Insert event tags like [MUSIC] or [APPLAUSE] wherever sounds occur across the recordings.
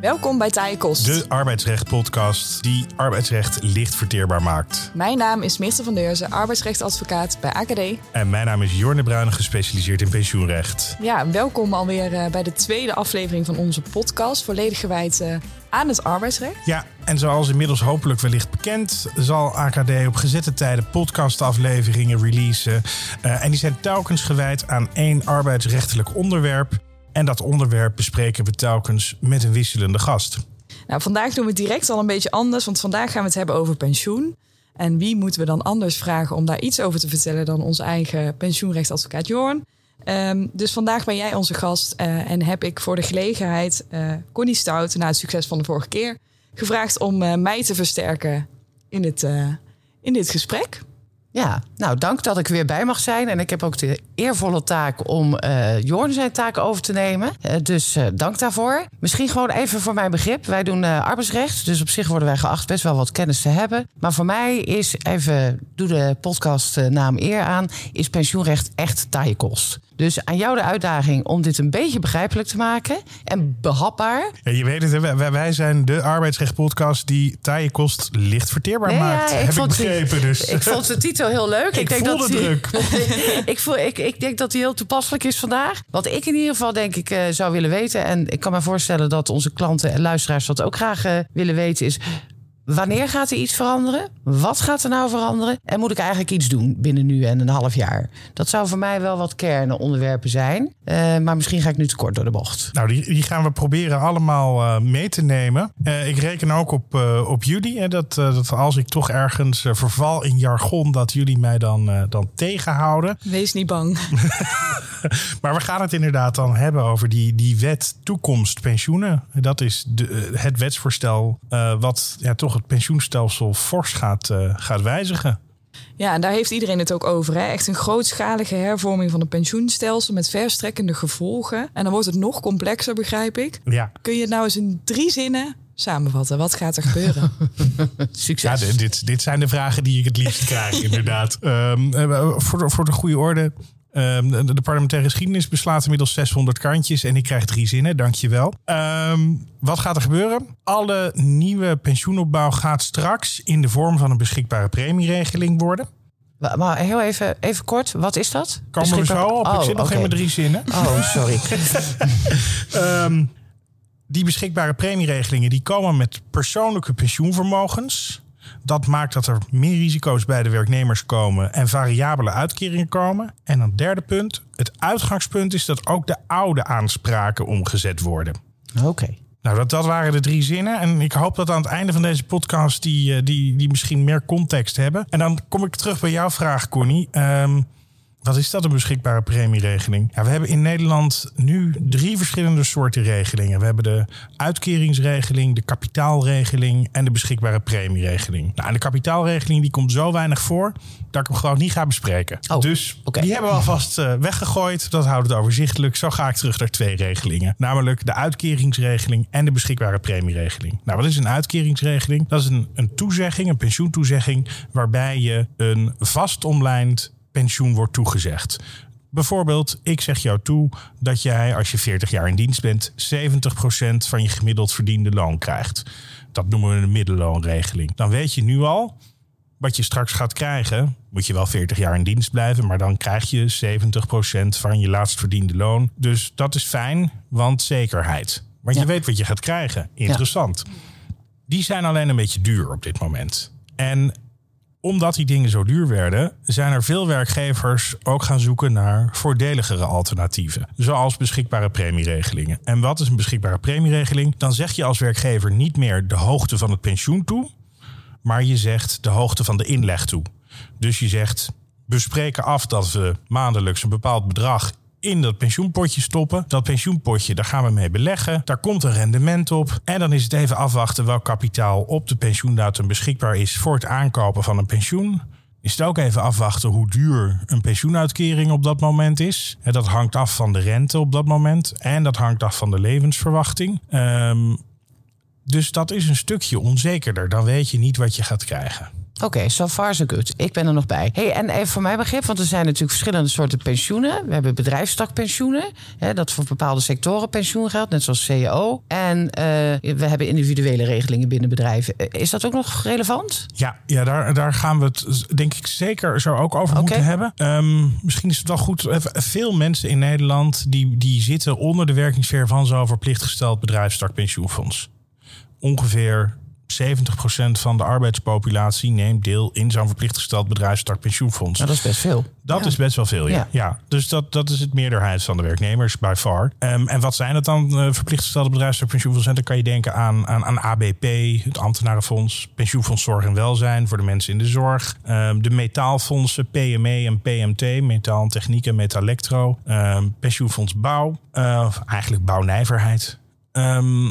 Welkom bij Taaie Kost. De arbeidsrecht-podcast die arbeidsrecht licht verteerbaar maakt. Mijn naam is Mirte van Deurzen, arbeidsrechtadvocaat bij AKD. En mijn naam is Jorne Bruin, gespecialiseerd in pensioenrecht. Ja, welkom alweer eh, bij de tweede aflevering van onze podcast, volledig gewijd eh, aan het arbeidsrecht. Ja, en zoals inmiddels hopelijk wellicht bekend, zal AKD op gezette tijden podcastafleveringen releasen. Uh, en die zijn telkens gewijd aan één arbeidsrechtelijk onderwerp. En dat onderwerp bespreken we telkens met een wisselende gast. Nou, vandaag doen we het direct al een beetje anders, want vandaag gaan we het hebben over pensioen. En wie moeten we dan anders vragen om daar iets over te vertellen dan onze eigen pensioenrechtadvocaat Jorn? Um, dus vandaag ben jij onze gast uh, en heb ik voor de gelegenheid uh, Connie Stout, na het succes van de vorige keer, gevraagd om uh, mij te versterken in, het, in dit gesprek. Ja, nou dank dat ik weer bij mag zijn. En ik heb ook de eervolle taak om uh, Jorn zijn taak over te nemen. Uh, dus uh, dank daarvoor. Misschien gewoon even voor mijn begrip. Wij doen arbeidsrecht, dus op zich worden wij geacht best wel wat kennis te hebben. Maar voor mij is, even doe de podcastnaam eer aan, is pensioenrecht echt taaie kost. Dus aan jou de uitdaging om dit een beetje begrijpelijk te maken en behapbaar. Ja, je weet het, wij, wij zijn de arbeidsrechtpodcast die taaie kost licht verteerbaar nee, maakt. Ja, ik, heb ik begrepen. Die, dus. Ik vond de titel heel leuk. [LAUGHS] Ik, ik denk dat druk. [LAUGHS] ik, voel, ik, ik denk dat die heel toepasselijk is vandaag. Wat ik in ieder geval denk ik uh, zou willen weten... en ik kan me voorstellen dat onze klanten en luisteraars dat ook graag uh, willen weten... is Wanneer gaat er iets veranderen? Wat gaat er nou veranderen? En moet ik eigenlijk iets doen binnen nu en een half jaar? Dat zou voor mij wel wat kernonderwerpen zijn. Uh, maar misschien ga ik nu te kort door de bocht. Nou, die, die gaan we proberen allemaal uh, mee te nemen. Uh, ik reken ook op, op jullie. Hè, dat, dat als ik toch ergens verval in jargon, dat jullie mij dan, dan tegenhouden. Wees niet bang. [LAUGHS] maar we gaan het inderdaad dan hebben over die, die wet toekomst pensioenen. Dat is de, het wetsvoorstel wat ja, toch het pensioenstelsel fors gaat, uh, gaat wijzigen. Ja, en daar heeft iedereen het ook over. Hè? Echt een grootschalige hervorming van het pensioenstelsel met verstrekkende gevolgen. En dan wordt het nog complexer, begrijp ik. Ja. Kun je het nou eens in drie zinnen samenvatten? Wat gaat er gebeuren? [LAUGHS] Succes. Ja, dit, dit zijn de vragen die ik het liefst krijg, inderdaad. Um, [LAUGHS] voor, de, voor de goede orde. Um, de, de parlementaire geschiedenis beslaat inmiddels 600 kantjes en ik krijg drie zinnen, dankjewel. Um, wat gaat er gebeuren? Alle nieuwe pensioenopbouw gaat straks in de vorm van een beschikbare premieregeling worden. Maar heel even, even kort, wat is dat? Komen we zo op. Oh, ik zit nog okay. drie zinnen. Oh, sorry. um, [LAUGHS] die beschikbare premieregelingen die komen met persoonlijke pensioenvermogens. Dat maakt dat er meer risico's bij de werknemers komen en variabele uitkeringen komen. En een derde punt. Het uitgangspunt is dat ook de oude aanspraken omgezet worden. Oké. Okay. Nou, dat, dat waren de drie zinnen. En ik hoop dat aan het einde van deze podcast die, die, die misschien meer context hebben. En dan kom ik terug bij jouw vraag, Connie. Um, wat is dat, een beschikbare premieregeling? Ja, we hebben in Nederland nu drie verschillende soorten regelingen. We hebben de uitkeringsregeling, de kapitaalregeling en de beschikbare premieregeling. Nou, en de kapitaalregeling die komt zo weinig voor dat ik hem gewoon niet ga bespreken. Oh, dus okay. die hebben we alvast uh, weggegooid. Dat houdt het overzichtelijk. Zo ga ik terug naar twee regelingen. Namelijk de uitkeringsregeling en de beschikbare premieregeling. Nou, wat is een uitkeringsregeling? Dat is een, een toezegging, een pensioentoezegging, waarbij je een vast omlijnd pensioen wordt toegezegd. Bijvoorbeeld, ik zeg jou toe dat jij als je 40 jaar in dienst bent 70% van je gemiddeld verdiende loon krijgt. Dat noemen we een middelloonregeling. Dan weet je nu al wat je straks gaat krijgen. Moet je wel 40 jaar in dienst blijven, maar dan krijg je 70% van je laatst verdiende loon. Dus dat is fijn, want zekerheid. Want ja. je weet wat je gaat krijgen. Interessant. Ja. Die zijn alleen een beetje duur op dit moment. En omdat die dingen zo duur werden, zijn er veel werkgevers ook gaan zoeken naar voordeligere alternatieven. Zoals beschikbare premieregelingen. En wat is een beschikbare premieregeling? Dan zeg je als werkgever niet meer de hoogte van het pensioen toe, maar je zegt de hoogte van de inleg toe. Dus je zegt, we spreken af dat we maandelijks een bepaald bedrag in dat pensioenpotje stoppen. Dat pensioenpotje, daar gaan we mee beleggen. Daar komt een rendement op. En dan is het even afwachten welk kapitaal op de pensioendatum beschikbaar is voor het aankopen van een pensioen. Is het ook even afwachten hoe duur een pensioenuitkering op dat moment is. Dat hangt af van de rente op dat moment. En dat hangt af van de levensverwachting. Um, dus dat is een stukje onzekerder. Dan weet je niet wat je gaat krijgen. Oké, so far so good. Ik ben er nog bij. Hey, en even voor mijn begrip, want er zijn natuurlijk verschillende soorten pensioenen. We hebben bedrijfstakpensioenen, hè, dat voor bepaalde sectoren pensioen geldt, net zoals CEO. En eh, we hebben individuele regelingen binnen bedrijven. Eh, Is dat ook nog relevant? Ja, ja daar, daar gaan we het denk ik zeker zo ook over moeten hebben. Ehm, misschien is het wel goed. Veel mensen in Nederland die, die zitten onder de werkingssfeer van zo'n verplicht gesteld bedrijfstak pensioenfonds. Ongeveer 70% van de arbeidspopulatie neemt deel in zo'n verplicht gesteld bedrijfstak pensioenfonds. Nou, dat is best veel. Dat is best wel veel, ja. Ja. ja. dus dat, dat is het meerderheid van de werknemers, by far. Ehm, en wat zijn het dan, eh, verplicht gestelde bedrijfstakpensioenfondsen? Dan kan je denken aan, aan, aan ABP, het ambtenarenfonds, pensioenfonds Zorg en Welzijn voor de mensen in de zorg. ehm, de metaalfondsen, PME en PMT, metaal en techniek en metalectro. ehm, pensioenfonds Bouw, eh, of eigenlijk bouwnijverheid. Ehm,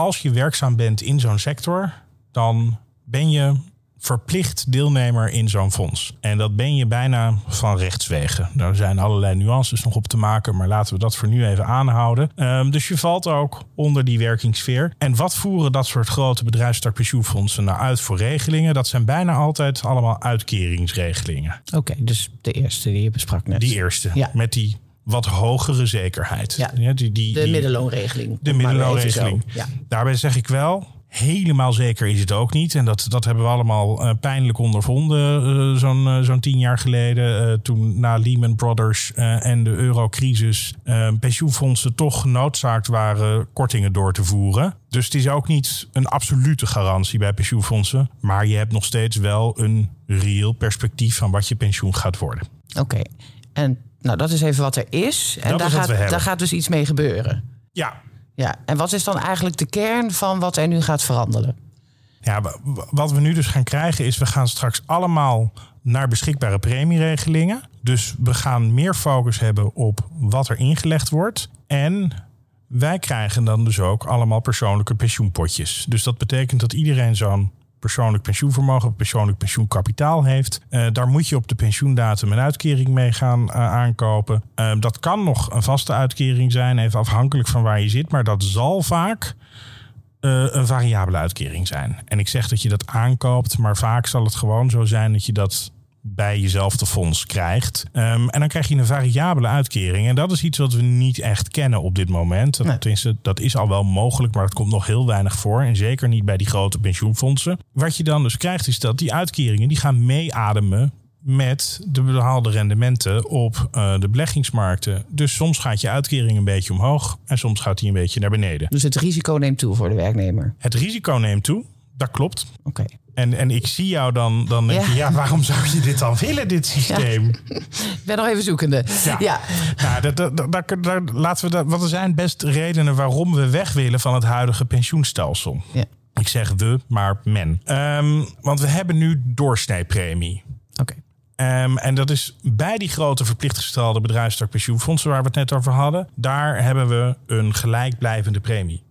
als je werkzaam bent in zo'n sector, dan ben je verplicht deelnemer in zo'n fonds. En dat ben je bijna van rechtswegen. Daar zijn allerlei nuances nog op te maken, maar laten we dat voor nu even aanhouden. Ehm, dus je valt ook onder die werkingssfeer. En wat voeren dat soort grote bedrijfstakpensioenfondsen nou uit voor regelingen? Dat zijn bijna altijd allemaal uitkeringsregelingen. Oké, dus de eerste die je besprak net. Die eerste, Ja. met die wat hogere zekerheid. Ja. die, die, de middenloonregeling. de middenloonregeling. Ja. Daarbij zeg ik wel, helemaal zeker is het ook niet. En dat, dat hebben we allemaal eh, pijnlijk ondervonden eh, zo'n eh, zo'n tien jaar geleden. toen na Lehman Brothers en de eurocrisis pensioenfondsen toch genoodzaakt waren kortingen door te voeren. Dus het is ook niet een absolute garantie bij pensioenfondsen. Maar je hebt nog steeds wel een reëel perspectief van wat je pensioen gaat worden. Oké, en nou, dat is even wat er is. En daar, gaat, daar gaat dus iets mee gebeuren. Ja, Ja, en wat is dan eigenlijk de kern van wat er nu gaat veranderen? Ja, wa- wa- wat we nu dus gaan krijgen is, we gaan straks allemaal naar beschikbare premieregelingen. Dus we gaan meer focus hebben op wat er ingelegd wordt. En wij krijgen dan dus ook allemaal persoonlijke pensioenpotjes. Dus dat betekent dat iedereen zo'n persoonlijk pensioenvermogen, persoonlijk pensioenkapitaal heeft. Eh, daar moet je op de pensioendatum een uitkering mee gaan eh, aankopen. Eh, dat kan nog een vaste uitkering zijn, even afhankelijk van waar je zit. Maar dat zal vaak een variabele uitkering zijn. En ik zeg dat je dat aankoopt, maar vaak zal het gewoon zo zijn dat je dat bij jezelfde fonds krijgt. Ehm, en dan krijg je een variabele uitkering. En dat is iets wat we niet echt kennen op dit moment. Dat, Nee. tenminste, dat is al wel mogelijk, maar dat komt nog heel weinig voor. En zeker niet bij die grote pensioenfondsen. Wat je dan dus krijgt, is dat die uitkeringen die gaan meeademen met de behaalde rendementen op eh, de beleggingsmarkten. Dus soms gaat je uitkering een beetje omhoog en soms gaat die een beetje naar beneden. Dus het risico neemt toe voor de werknemer. Het risico neemt toe, dat klopt. Oké. En, en ik zie jou dan, dan denk je, Ja. ja, waarom zou je dit dan willen, dit systeem? Ik ben nog even zoekende. Ja. ja. Nou, dat, dat, laten we dat, want er zijn best redenen waarom we weg willen van het huidige pensioenstelsel. Ja. Ik zeg we, maar men. Ehm, want we hebben nu doorsnijpremie. Oké. Ehm, en dat is bij die grote verplicht gestelde bedrijfstak pensioenfondsen waar we het net over hadden. Daar hebben we een gelijkblijvende premie.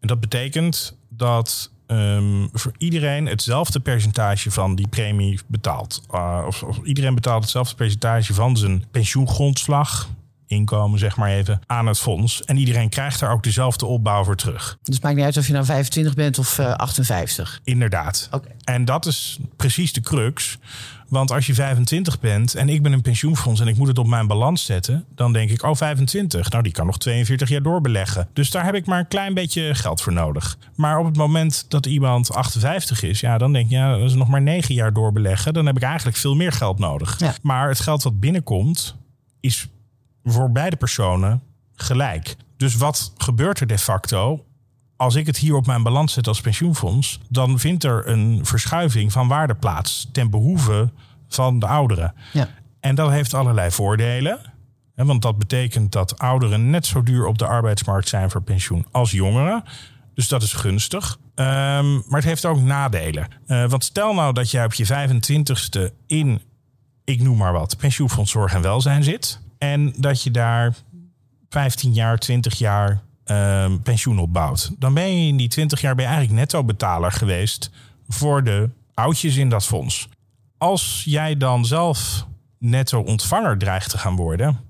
En dat betekent dat ehm, voor iedereen hetzelfde percentage van die premie betaalt. Uh, of, of iedereen betaalt hetzelfde percentage van zijn pensioengrondslag, inkomen zeg maar even, aan het fonds. En iedereen krijgt daar ook dezelfde opbouw voor terug. Dus het maakt niet uit of je nou 25 bent of eh, 58. Inderdaad. Oké. En dat is precies de crux. Want als je 25 bent en ik ben een pensioenfonds en ik moet het op mijn balans zetten, dan denk ik, oh 25, nou die kan nog 42 jaar doorbeleggen. Dus daar heb ik maar een klein beetje geld voor nodig. Maar op het moment dat iemand 58 is, ja, dan denk je, ja, dat is nog maar 9 jaar doorbeleggen. Dan heb ik eigenlijk veel meer geld nodig. Ja. Maar het geld wat binnenkomt, is voor beide personen gelijk. Dus wat gebeurt er de facto? Als ik het hier op mijn balans zet als pensioenfonds, dan vindt er een verschuiving van waarde plaats ten behoeve van de ouderen. Ja. En dat heeft allerlei voordelen. Want dat betekent dat ouderen net zo duur op de arbeidsmarkt zijn voor pensioen als jongeren. Dus dat is gunstig. Ehm, maar het heeft ook nadelen. Eh, want stel nou dat jij op je 25ste in, ik noem maar wat, pensioenfonds Zorg en Welzijn zit. En dat je daar 15 jaar, 20 jaar ehm, pensioen opbouwt. Dan ben je in die 20 jaar ben eigenlijk netto betaler geweest voor de oudjes in dat fonds. Als jij dan zelf netto ontvanger dreigt te gaan worden,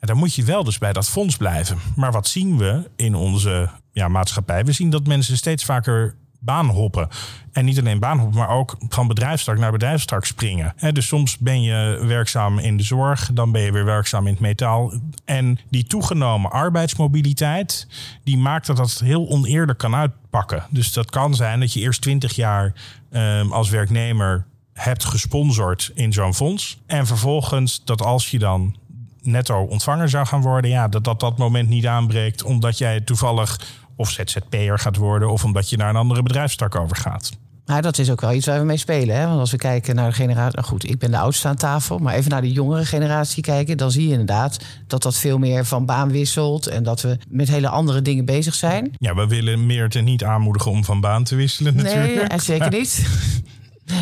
dan moet je wel dus bij dat fonds blijven. Maar wat zien we in onze ja, maatschappij? We zien dat mensen steeds vaker baanhoppen. En niet alleen baanhoppen, maar ook van bedrijfstak naar bedrijfstak springen. Dus soms ben je werkzaam in de zorg, dan ben je weer werkzaam in het metaal. En die toegenomen arbeidsmobiliteit, die maakt dat dat heel oneerlijk kan uitpakken. Dus dat kan zijn dat je eerst 20 jaar ehm, als werknemer hebt gesponsord in zo'n fonds. En vervolgens dat als je dan netto ontvanger zou gaan worden, ja, dat dat, dat moment niet aanbreekt omdat jij toevallig of ZZP'er gaat worden of omdat je naar een andere bedrijfstak overgaat. Nou, dat is ook wel iets waar we mee spelen. Hè? Want als we kijken naar de generatie. Nou goed, ik ben de oudste aan tafel. Maar even naar de jongere generatie kijken. Dan zie je inderdaad dat dat veel meer van baan wisselt. En dat we met hele andere dingen bezig zijn. Ja, we willen Meerte niet aanmoedigen om van baan te wisselen. Natuurlijk. Nee, zeker niet. [LAUGHS]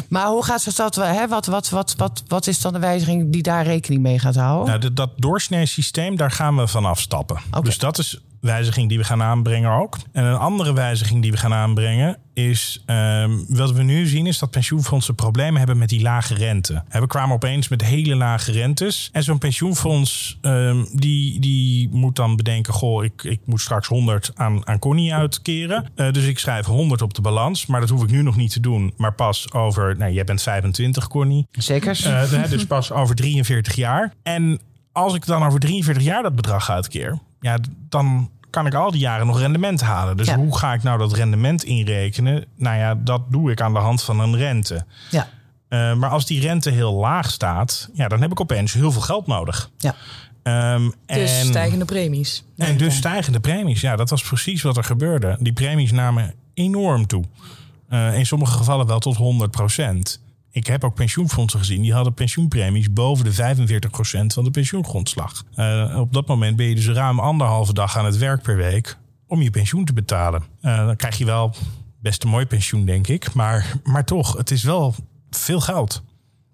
Maar hoe gaat ze dat? Hè? Wat, wat, wat, wat, wat is dan de wijziging die daar rekening mee gaat houden? Nou, dat, dat doorsnee-systeem, daar gaan we van afstappen. Dus dat is wijziging die we gaan aanbrengen ook. En een andere wijziging die we gaan aanbrengen is... Um, wat we nu zien is dat pensioenfondsen problemen hebben met die lage rente. We kwamen opeens met hele lage rentes. En zo'n pensioenfonds um, die, die moet dan bedenken... goh, ik, ik moet straks 100 aan, aan Connie uitkeren. Uh, dus ik schrijf 100 op de balans. Maar dat hoef ik nu nog niet te doen. Maar pas over... Nou, jij bent 25, Connie. Zeker. Uh, dus pas over 43 jaar. En als ik dan over 43 jaar dat bedrag uitkeer ja, dan kan ik al die jaren nog rendement halen. Dus hoe ga ik nou dat rendement inrekenen? Nou ja, dat doe ik aan de hand van een rente. Ja. Uh, maar als die rente heel laag staat, ja, dan heb ik opeens heel veel geld nodig. Ja. Um, dus en, stijgende premies. En dus stijgende premies. Ja, dat was precies wat er gebeurde. Die premies namen enorm toe. Uh, in sommige gevallen wel tot 100 procent ik heb ook pensioenfondsen gezien. Die hadden pensioenpremies boven de 45% van de pensioengrondslag. Uh, op dat moment ben je dus ruim anderhalve dag aan het werk per week om je pensioen te betalen. Uh, dan krijg je wel best een mooi pensioen, denk ik. Maar, maar toch, het is wel veel geld.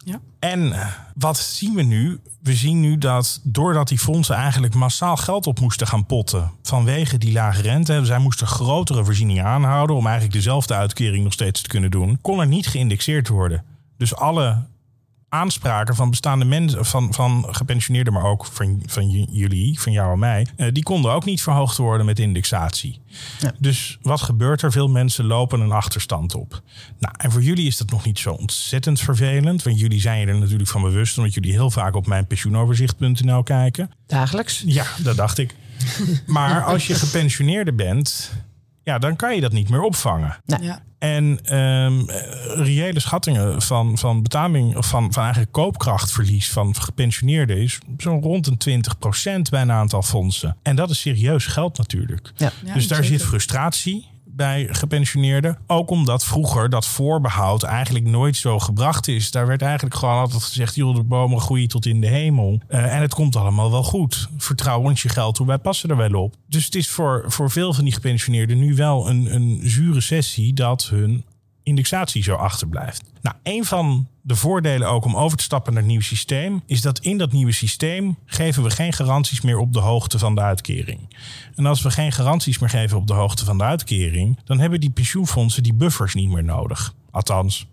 Ja. En eh, wat zien we nu? We zien nu dat doordat die fondsen eigenlijk massaal geld op moesten gaan potten vanwege die lage rente, zij moesten grotere voorzieningen aanhouden om eigenlijk dezelfde uitkering nog steeds te kunnen doen, kon er niet geïndexeerd worden. Dus alle aanspraken van bestaande mensen, van, van gepensioneerden, maar ook van, van jullie, van jou en mij, eh, die konden ook niet verhoogd worden met indexatie. Ja. Dus wat gebeurt er? Veel mensen lopen een achterstand op. Nou, en voor jullie is dat nog niet zo ontzettend vervelend, want jullie zijn er natuurlijk van bewust, omdat jullie heel vaak op mijn pensioenoverzicht.nl kijken. Dagelijks? Ja, dat dacht ik. maar als je gepensioneerde bent, ja, dan kan je dat niet meer opvangen. Nee. Ja. En um, reële schattingen van, van betaling of van, van eigenlijk koopkrachtverlies van gepensioneerden is zo'n rond een 20% bij een aantal fondsen. En dat is serieus geld natuurlijk. Ja. dus daar zit frustratie bij gepensioneerden. Ook omdat vroeger dat voorbehoud eigenlijk nooit zo gebracht is. Daar werd eigenlijk gewoon altijd gezegd: joh, de bomen groeien tot in de hemel. Uh, en het komt allemaal wel goed. Vertrouw ons je geld toe, wij passen er wel op. Dus het is voor, voor veel van die gepensioneerden nu wel een, een zure sessie dat hun indexatie zo achterblijft. Nou, een van de voordelen ook om over te stappen naar het nieuwe systeem is dat in dat nieuwe systeem geven we geen garanties meer op de hoogte van de uitkering. En als we geen garanties meer geven op de hoogte van de uitkering, dan hebben die pensioenfondsen die buffers niet meer nodig. Althans,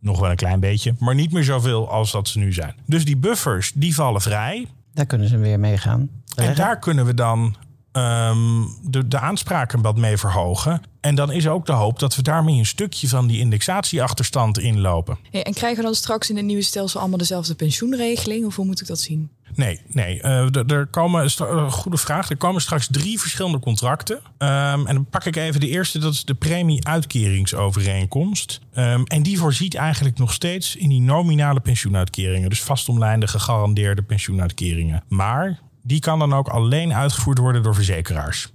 nog wel een klein beetje, maar niet meer zoveel als dat ze nu zijn. Dus die buffers die vallen vrij. Daar kunnen ze weer mee gaan. En daar kunnen we dan um, de, de aanspraken wat mee verhogen. En dan is ook de hoop dat we daarmee een stukje van die indexatieachterstand inlopen. Hey, en krijgen we dan straks in het nieuwe stelsel allemaal dezelfde pensioenregeling? Of hoe moet ik dat zien? Nee, nee. Uh, er komen, uh, goede vraag. Er komen straks drie verschillende contracten. Um, en dan pak ik even de eerste, dat is de premie-uitkeringsovereenkomst. Um, en die voorziet eigenlijk nog steeds in die nominale pensioenuitkeringen. Dus vastomlijnde gegarandeerde pensioenuitkeringen. Maar die kan dan ook alleen uitgevoerd worden door verzekeraars.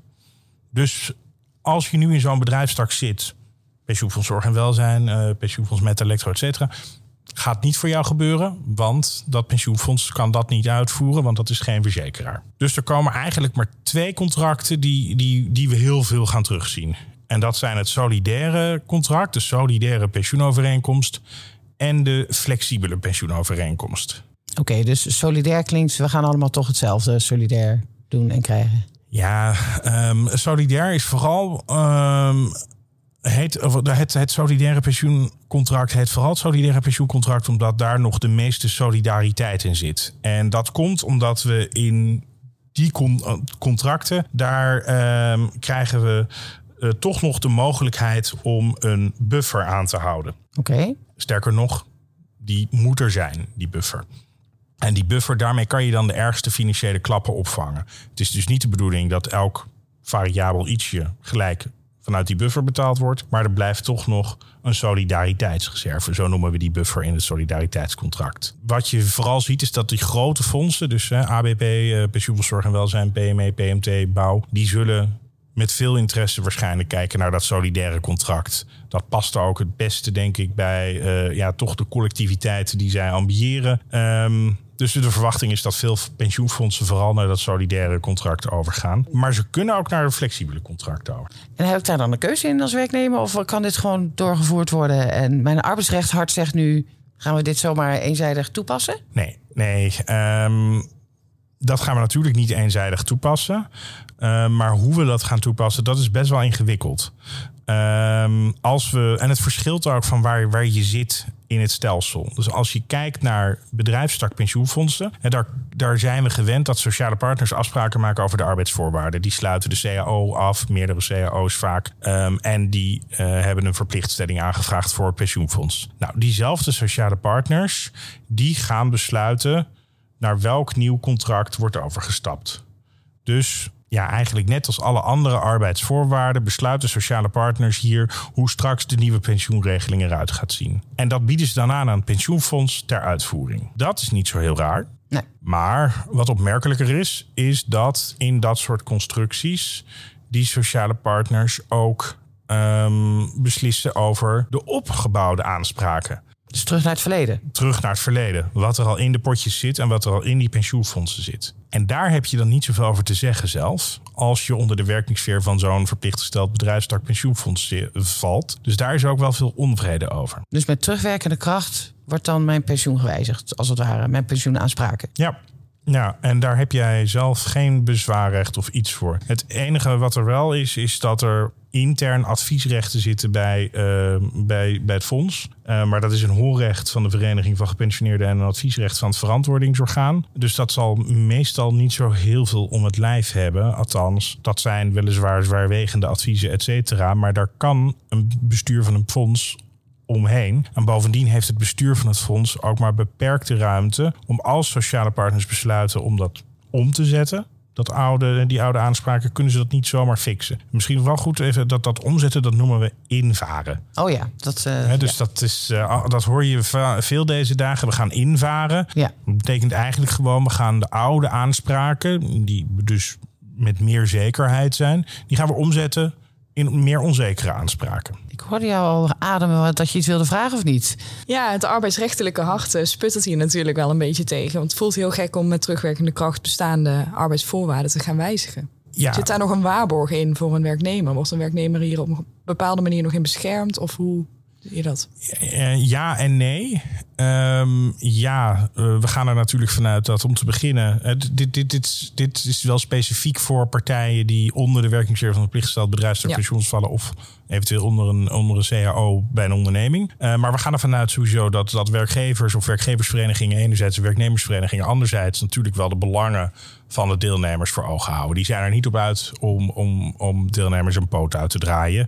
Dus als je nu in zo'n bedrijfstak zit, pensioenfonds zorg en welzijn, uh, pensioenfonds met elektro, et cetera, gaat niet voor jou gebeuren, want dat pensioenfonds kan dat niet uitvoeren, want dat is geen verzekeraar. Dus er komen eigenlijk maar twee contracten die, die, die we heel veel gaan terugzien. En dat zijn het solidaire contract, de solidaire pensioenovereenkomst en de flexibele pensioenovereenkomst. Oké, dus solidair klinkt, we gaan allemaal toch hetzelfde solidair doen en krijgen. Ja, um, solidair is vooral. Um, heet, het, het solidaire pensioencontract heet vooral het solidaire pensioencontract omdat daar nog de meeste solidariteit in zit. En dat komt omdat we in die contracten, daar um, krijgen we eh, toch nog de mogelijkheid om een buffer aan te houden. Oké. Sterker nog, die moet er zijn, die buffer. En die buffer, daarmee kan je dan de ergste financiële klappen opvangen. Het is dus niet de bedoeling dat elk variabel ietsje gelijk vanuit die buffer betaald wordt. Maar er blijft toch nog een solidariteitsreserve. Zo noemen we die buffer in het solidariteitscontract. Wat je vooral ziet is dat die grote fondsen, dus hè, ABP, eh, en Welzijn, PME, PMT, Bouw, die zullen met veel interesse waarschijnlijk kijken naar dat solidaire contract. Dat past ook het beste, denk ik, bij uh, ja, toch de collectiviteit die zij ambiëren. Um, dus de verwachting is dat veel pensioenfondsen vooral naar dat solidaire contract overgaan. Maar ze kunnen ook naar een flexibele contract over. En heb ik daar dan een keuze in als werknemer? Of kan dit gewoon doorgevoerd worden? En mijn arbeidsrecht hart zegt nu: gaan we dit zomaar eenzijdig toepassen? Nee, nee. Um, dat gaan we natuurlijk niet eenzijdig toepassen. Uh, maar hoe we dat gaan toepassen, dat is best wel ingewikkeld. Um, als we, en het verschilt ook van waar, waar je zit in het stelsel. Dus als je kijkt naar bedrijfstak pensioenfondsen, en daar, daar zijn we gewend dat sociale partners afspraken maken over de arbeidsvoorwaarden. Die sluiten de CAO af, meerdere CAO's vaak. Um, en die uh, hebben een verplichtstelling aangevraagd voor pensioenfonds. Nou, diezelfde sociale partners, die gaan besluiten naar welk nieuw contract wordt overgestapt. Dus ja, eigenlijk net als alle andere arbeidsvoorwaarden besluiten sociale partners hier hoe straks de nieuwe pensioenregeling eruit gaat zien. En dat bieden ze dan aan aan het pensioenfonds ter uitvoering. Dat is niet zo heel raar. Nee. Maar wat opmerkelijker is, is dat in dat soort constructies die sociale partners ook um, beslissen over de opgebouwde aanspraken. Dus terug naar het verleden. Terug naar het verleden. Wat er al in de potjes zit en wat er al in die pensioenfondsen zit. En daar heb je dan niet zoveel over te zeggen zelf. Als je onder de werkingssfeer van zo'n verplicht gesteld bedrijfstak pensioenfonds valt. Dus daar is ook wel veel onvrede over. Dus met terugwerkende kracht wordt dan mijn pensioen gewijzigd, als het ware. Mijn pensioenaanspraken. Ja. Ja, en daar heb jij zelf geen bezwaarrecht of iets voor. Het enige wat er wel is, is dat er intern adviesrechten zitten bij, uh, bij, bij het fonds. Uh, maar dat is een hoorrecht van de Vereniging van Gepensioneerden en een adviesrecht van het verantwoordingsorgaan. Dus dat zal meestal niet zo heel veel om het lijf hebben. Althans, dat zijn weliswaar zwaarwegende adviezen, et cetera. Maar daar kan een bestuur van een fonds omheen. En bovendien heeft het bestuur van het fonds ook maar beperkte ruimte om als sociale partners besluiten om dat om te zetten dat oude, die oude aanspraken, kunnen ze dat niet zomaar fixen. Misschien wel goed even dat dat omzetten, dat noemen we invaren. Oh ja, dat. Uh, dus dat, is, uh, dat hoor je veel deze dagen. We gaan invaren. Ja. Dat betekent eigenlijk gewoon, we gaan de oude aanspraken, die dus met meer zekerheid zijn, die gaan we omzetten in meer onzekere aanspraken. Ik hoorde jou al ademen dat je iets wilde vragen of niet? Ja, het arbeidsrechtelijke hart uh, sputtert hier natuurlijk wel een beetje tegen. Want het voelt heel gek om met terugwerkende kracht bestaande arbeidsvoorwaarden te gaan wijzigen. Ja. Zit daar nog een waarborg in voor een werknemer? Wordt een werknemer hier op een bepaalde manier nog in beschermd? Of hoe je dat? Ja en nee. Um, ja, uh, we gaan er natuurlijk vanuit dat om te beginnen. Uh, dit, dit, dit, dit is wel specifiek voor partijen die onder de werkingssfeer van een plichtgesteld bedrijfstak ja. vallen. Of eventueel onder een, onder een CAO bij een onderneming. Uh, maar we gaan er vanuit sowieso dat, dat werkgevers of werkgeversverenigingen enerzijds en werknemersverenigingen anderzijds natuurlijk wel de belangen van de deelnemers voor ogen houden. Die zijn er niet op uit om, om, om deelnemers een poot uit te draaien.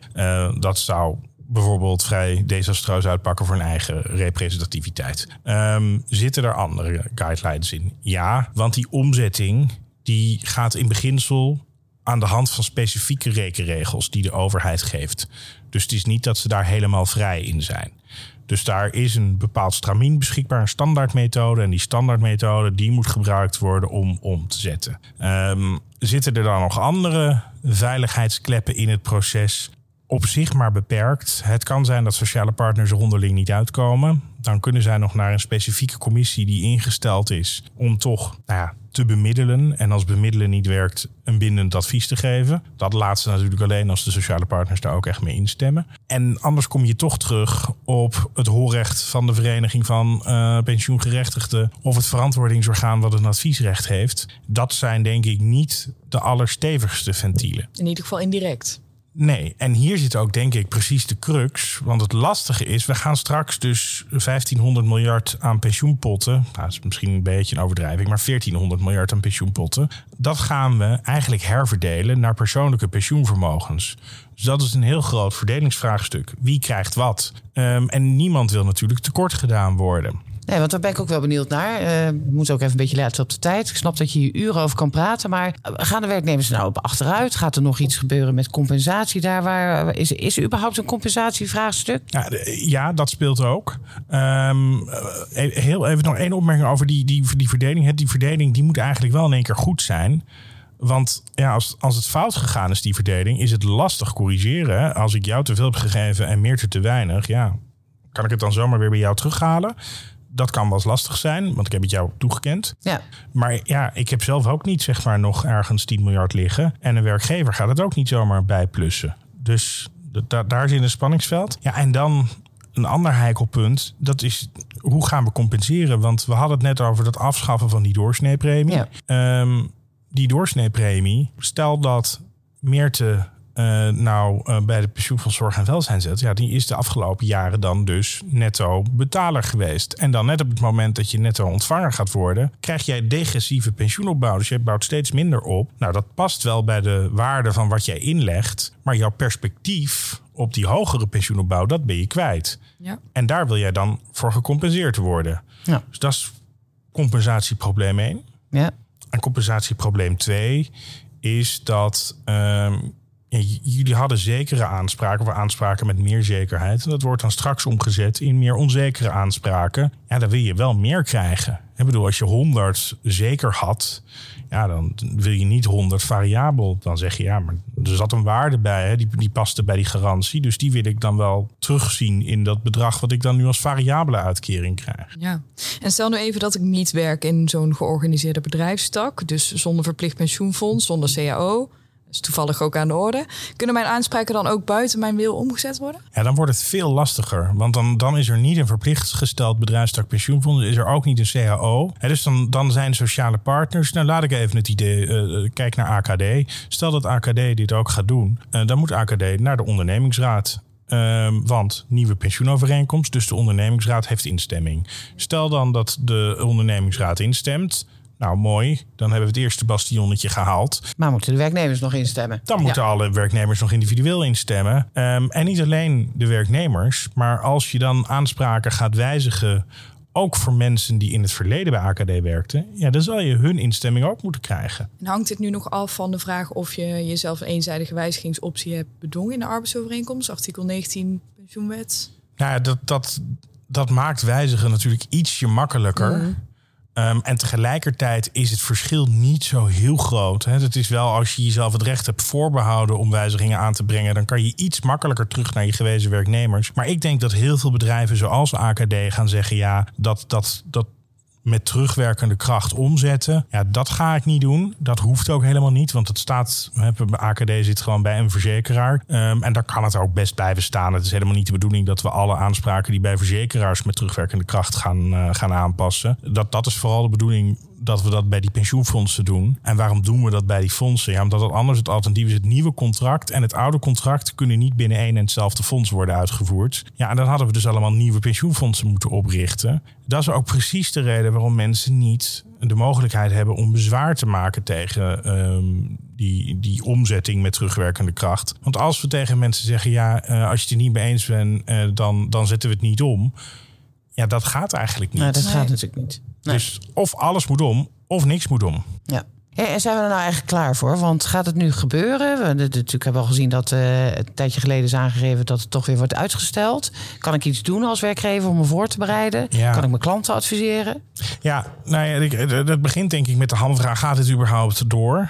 dat zou bijvoorbeeld vrij desastreus uitpakken voor een eigen representativiteit. Um, zitten er andere guidelines in? Ja, want die omzetting die gaat in beginsel aan de hand van specifieke rekenregels die de overheid geeft. Dus het is niet dat ze daar helemaal vrij in zijn. Dus daar is een bepaald stramien beschikbaar, een standaardmethode. En die standaardmethode die moet gebruikt worden om om te zetten. Um, zitten er dan nog andere veiligheidskleppen in het proces? Op zich maar beperkt. Het kan zijn dat sociale partners er onderling niet uitkomen. Dan kunnen zij nog naar een specifieke commissie die ingesteld is om toch nou ja, te bemiddelen. En als bemiddelen niet werkt, een bindend advies te geven. Dat laatste natuurlijk alleen als de sociale partners daar ook echt mee instemmen. En anders kom je toch terug op het hoorrecht van de Vereniging van uh, Pensioengerechtigden of het verantwoordingsorgaan wat een adviesrecht heeft. Dat zijn denk ik niet de allerstevigste ventielen. In ieder geval indirect. Nee, en hier zit ook denk ik precies de crux. Want het lastige is, we gaan straks dus 1500 miljard aan pensioenpotten. Nou, dat is misschien een beetje een overdrijving, maar 1400 miljard aan pensioenpotten. Dat gaan we eigenlijk herverdelen naar persoonlijke pensioenvermogens. Dus dat is een heel groot verdelingsvraagstuk. Wie krijgt wat? Um, en niemand wil natuurlijk tekort gedaan worden. Nee, want daar ben ik ook wel benieuwd naar. Uh, we moeten ook even een beetje letten op de tijd. Ik snap dat je hier uren over kan praten. Maar gaan de werknemers nou op achteruit? Gaat er nog iets gebeuren met compensatie daar? Waar, is, is er überhaupt een compensatievraagstuk? Ja, ja dat speelt ook. Um, heel even nog één opmerking over die, die, die verdeling. Die verdeling die moet eigenlijk wel in één keer goed zijn. Want ja, als, als het fout gegaan is, die verdeling, is het lastig corrigeren. Als ik jou te veel heb gegeven en meer te weinig, ja, kan ik het dan zomaar weer bij jou terughalen? Dat kan wel eens lastig zijn, want ik heb het jou toegekend. Ja. Maar ja, ik heb zelf ook niet zeg maar nog ergens 10 miljard liggen. En een werkgever gaat het ook niet zomaar bijplussen. Dus daar zit een spanningsveld. Ja, en dan een ander heikelpunt, dat is hoe gaan we compenseren? Want we hadden het net over dat afschaffen van die doorsneepremie. Ja. Ehm, die doorsneepremie, stel dat Meerte uh, nou uh, bij de pensioenfonds Zorg en Welzijn zet, ja, die is de afgelopen jaren dan dus netto betaler geweest. En dan net op het moment dat je netto ontvanger gaat worden, krijg jij degressieve pensioenopbouw. Dus je bouwt steeds minder op. Nou, dat past wel bij de waarde van wat jij inlegt, maar jouw perspectief op die hogere pensioenopbouw, dat ben je kwijt. Ja. En daar wil jij dan voor gecompenseerd worden. Ja. Dus dat is compensatieprobleem 1. Ja. En compensatieprobleem 2 is dat um, jullie hadden zekere aanspraken of aanspraken met meer zekerheid. En dat wordt dan straks omgezet in meer onzekere aanspraken. Ja, dan wil je wel meer krijgen. Ik bedoel, als je 100 zeker had, ja, dan wil je niet 100 variabel. Dan zeg je ja, maar er zat een waarde bij, hè, die, die paste bij die garantie. Dus die wil ik dan wel terugzien in dat bedrag wat ik dan nu als variabele uitkering krijg. Ja, en stel nu even dat ik niet werk in zo'n georganiseerde bedrijfstak, dus zonder verplicht pensioenfonds, zonder CAO is toevallig ook aan de orde. Kunnen mijn aanspraken dan ook buiten mijn wil omgezet worden? Ja, dan wordt het veel lastiger. Want dan, dan is er niet een verplicht gesteld bedrijfstak pensioenfonds. Is er ook niet een CAO. Dus dan, dan zijn sociale partners. Nou, laat ik even het idee. Uh, kijk naar AKD. Stel dat AKD dit ook gaat doen. Uh, dan moet AKD naar de ondernemingsraad. Uh, want nieuwe pensioenovereenkomst, dus de ondernemingsraad heeft instemming. Stel dan dat de ondernemingsraad instemt nou, mooi. Dan hebben we het eerste bastionnetje gehaald. Maar moeten de werknemers nog instemmen? Dan moeten alle werknemers nog individueel instemmen. Um, en niet alleen de werknemers, maar als je dan aanspraken gaat wijzigen ook voor mensen die in het verleden bij AKD werkten, ja, dan zal je hun instemming ook moeten krijgen. En hangt dit nu nog af van de vraag of je jezelf een eenzijdige wijzigingsoptie hebt bedongen in de arbeidsovereenkomst, artikel 19 pensioenwet? Nou ja, dat, dat, dat maakt wijzigen natuurlijk ietsje makkelijker. Mhm. Um, en tegelijkertijd is het verschil niet zo heel groot. Het is wel als je jezelf het recht hebt voorbehouden om wijzigingen aan te brengen, dan kan je iets makkelijker terug naar je gewezen werknemers. Maar ik denk dat heel veel bedrijven zoals AKD gaan zeggen: ja, dat, dat, dat met terugwerkende kracht omzetten. Ja, dat ga ik niet doen. Dat hoeft ook helemaal niet, want het staat, AKD zit gewoon bij een verzekeraar. Um, en daar kan het ook best blijven staan. Het is helemaal niet de bedoeling dat we alle aanspraken die bij verzekeraars met terugwerkende kracht gaan, uh, gaan aanpassen. Dat, dat is vooral de bedoeling dat we dat bij die pensioenfondsen doen. En waarom doen we dat bij die fondsen? Ja, omdat het anders het alternatief is. Het nieuwe contract en het oude contract kunnen niet binnen één en hetzelfde fonds worden uitgevoerd. Ja, en dan hadden we dus allemaal nieuwe pensioenfondsen moeten oprichten. Dat is ook precies de reden waarom mensen niet de mogelijkheid hebben om bezwaar te maken tegen um, die, die omzetting met terugwerkende kracht. Want als we tegen mensen zeggen: ja, uh, als je het er niet mee eens bent, uh, dan, dan zetten we het niet om. Ja, dat gaat eigenlijk niet. Nee, dat gaat natuurlijk niet. Dus of alles moet om, of niks moet om. Ja. en zijn we er nou eigenlijk klaar voor? Want gaat het nu gebeuren? We natuurlijk hebben al gezien dat uh, een tijdje geleden is aangegeven dat het toch weer wordt uitgesteld. Kan ik iets doen als werkgever om me voor te bereiden? Ja. Kan ik mijn klanten adviseren? Ja, nou ja, dat begint denk ik met de hamvraag: gaat het überhaupt door?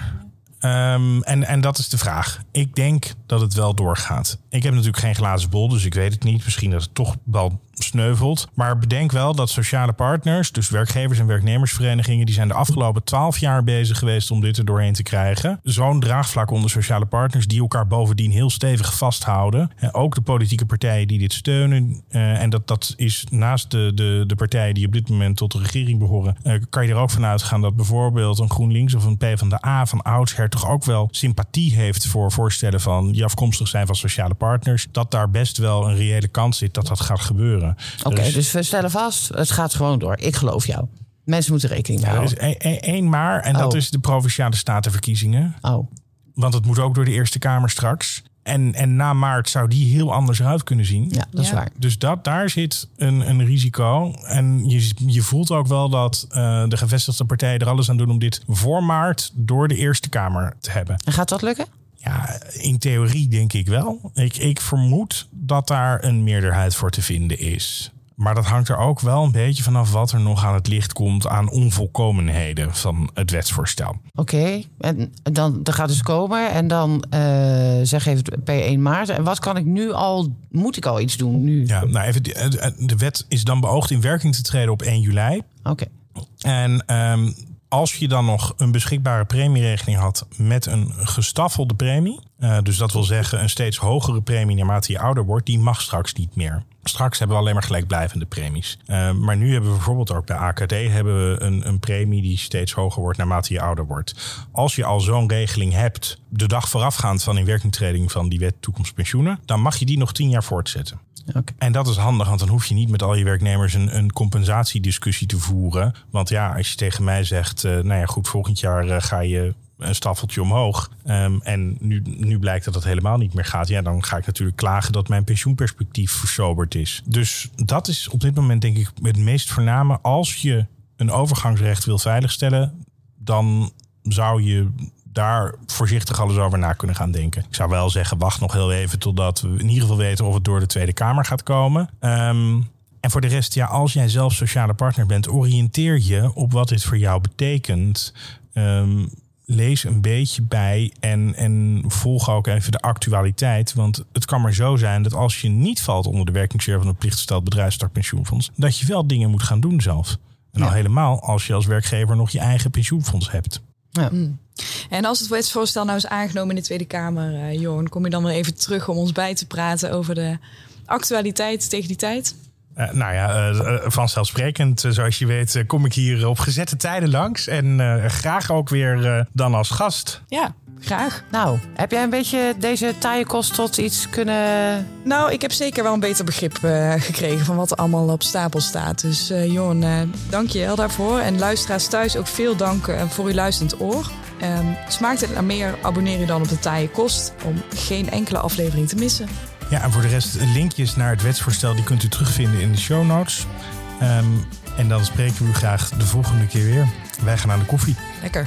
Um, en, en dat is de vraag. Ik denk dat het wel doorgaat. Ik heb natuurlijk geen glazen bol, dus ik weet het niet. Misschien dat het toch wel sneuvelt. Maar bedenk wel dat sociale partners, dus werkgevers en werknemersverenigingen, die zijn de afgelopen twaalf jaar bezig geweest om dit er doorheen te krijgen. Zo'n draagvlak onder sociale partners die elkaar bovendien heel stevig vasthouden. En ook de politieke partijen die dit steunen. Uh, en dat, dat is naast de, de, de partijen die op dit moment tot de regering behoren, uh, kan je er ook van uitgaan dat bijvoorbeeld een GroenLinks of een PvdA van oudsher toch ook wel sympathie heeft voor voorstellen van die afkomstig zijn van sociale partners. Dat daar best wel een reële kans zit dat dat gaat gebeuren. Oké, okay, dus, dus we stellen vast, het gaat gewoon door. Ik geloof jou. Mensen moeten rekening mee houden. Er is één maar, en dat Oh. is de provinciale statenverkiezingen. Oh, Want het moet ook door de Eerste Kamer straks. En, en na maart zou die heel anders eruit kunnen zien. ja, dat is Ja. waar. Dus dat, daar zit een, een risico. En je, je voelt ook wel dat eh, de gevestigde partijen er alles aan doen om dit voor maart door de Eerste Kamer te hebben. En gaat dat lukken? Ja, in theorie denk ik wel. Ik, ik vermoed dat daar een meerderheid voor te vinden is. Maar dat hangt er ook wel een beetje vanaf wat er nog aan het licht komt aan onvolkomenheden van het wetsvoorstel. Oké, en dan, dan gaat dus komen en dan eh, zeg even per 1 maart. En wat kan ik nu al, moet ik al iets doen nu? Ja, nou even, de, de wet is dan beoogd in werking te treden op 1 juli. Oké, En ehm, als je dan nog een beschikbare premieregeling had met een gestaffelde premie, eh, dus dat wil zeggen een steeds hogere premie naarmate je ouder wordt, die mag straks niet meer. Straks hebben we alleen maar gelijkblijvende premies. Eh, maar nu hebben we bijvoorbeeld ook bij AKD hebben we een, een premie die steeds hoger wordt naarmate je ouder wordt. Als je al zo'n regeling hebt, de dag voorafgaand van inwerkingtreding van die wet toekomstpensioenen, dan mag je die nog tien jaar voortzetten. En dat is handig, want dan hoef je niet met al je werknemers een, een compensatiediscussie te voeren. Want ja, als je tegen mij zegt, eh, nou ja, goed, volgend jaar eh, ga je een staffeltje omhoog. Ehm, en nu, nu blijkt dat het helemaal niet meer gaat. Ja, dan ga ik natuurlijk klagen dat mijn pensioenperspectief versoberd is. Dus dat is op dit moment denk ik het meest voorname. Als je een overgangsrecht wil veiligstellen, dan zou je daar voorzichtig alles over na kunnen gaan denken. Ik zou wel zeggen, wacht nog heel even totdat we in ieder geval weten of het door de Tweede Kamer gaat komen. Ehm, en voor de rest, ja, als jij zelf sociale partner bent, oriënteer je op wat dit voor jou betekent. Ehm, lees een beetje bij en, en volg ook even de actualiteit. Want het kan maar zo zijn dat als je niet valt onder de werkingssfeer van het plichtgesteld bedrijfstakpensioenfonds, dat je wel dingen moet gaan doen zelf. En al helemaal als je als werkgever nog je eigen pensioenfonds hebt. Ja. En als het wetsvoorstel nou is aangenomen in de Tweede Kamer, eh Jorn, kom je dan weer even terug om ons bij te praten over de actualiteit tegen die tijd? Eh, nou ja, eh, vanzelfsprekend, zoals je weet, kom ik hier op gezette tijden langs. En eh, graag ook weer eh, dan als gast. Ja, graag. Nou, heb jij een beetje deze taaie kost tot iets kunnen... Nou, ik heb zeker wel een beter begrip eh, gekregen van wat er allemaal op stapel staat. Dus eh Jorn, eh, dank je wel daarvoor. En luisteraars thuis ook veel dank voor uw luisterend oor. Ehm, smaakt het naar meer, abonneer je dan op de taaie kost om geen enkele aflevering te missen. Ja, en voor de rest, linkjes naar het wetsvoorstel die kunt u terugvinden in de show notes. Ehm, en dan spreken we u graag de volgende keer weer. Wij gaan aan de koffie. Lekker.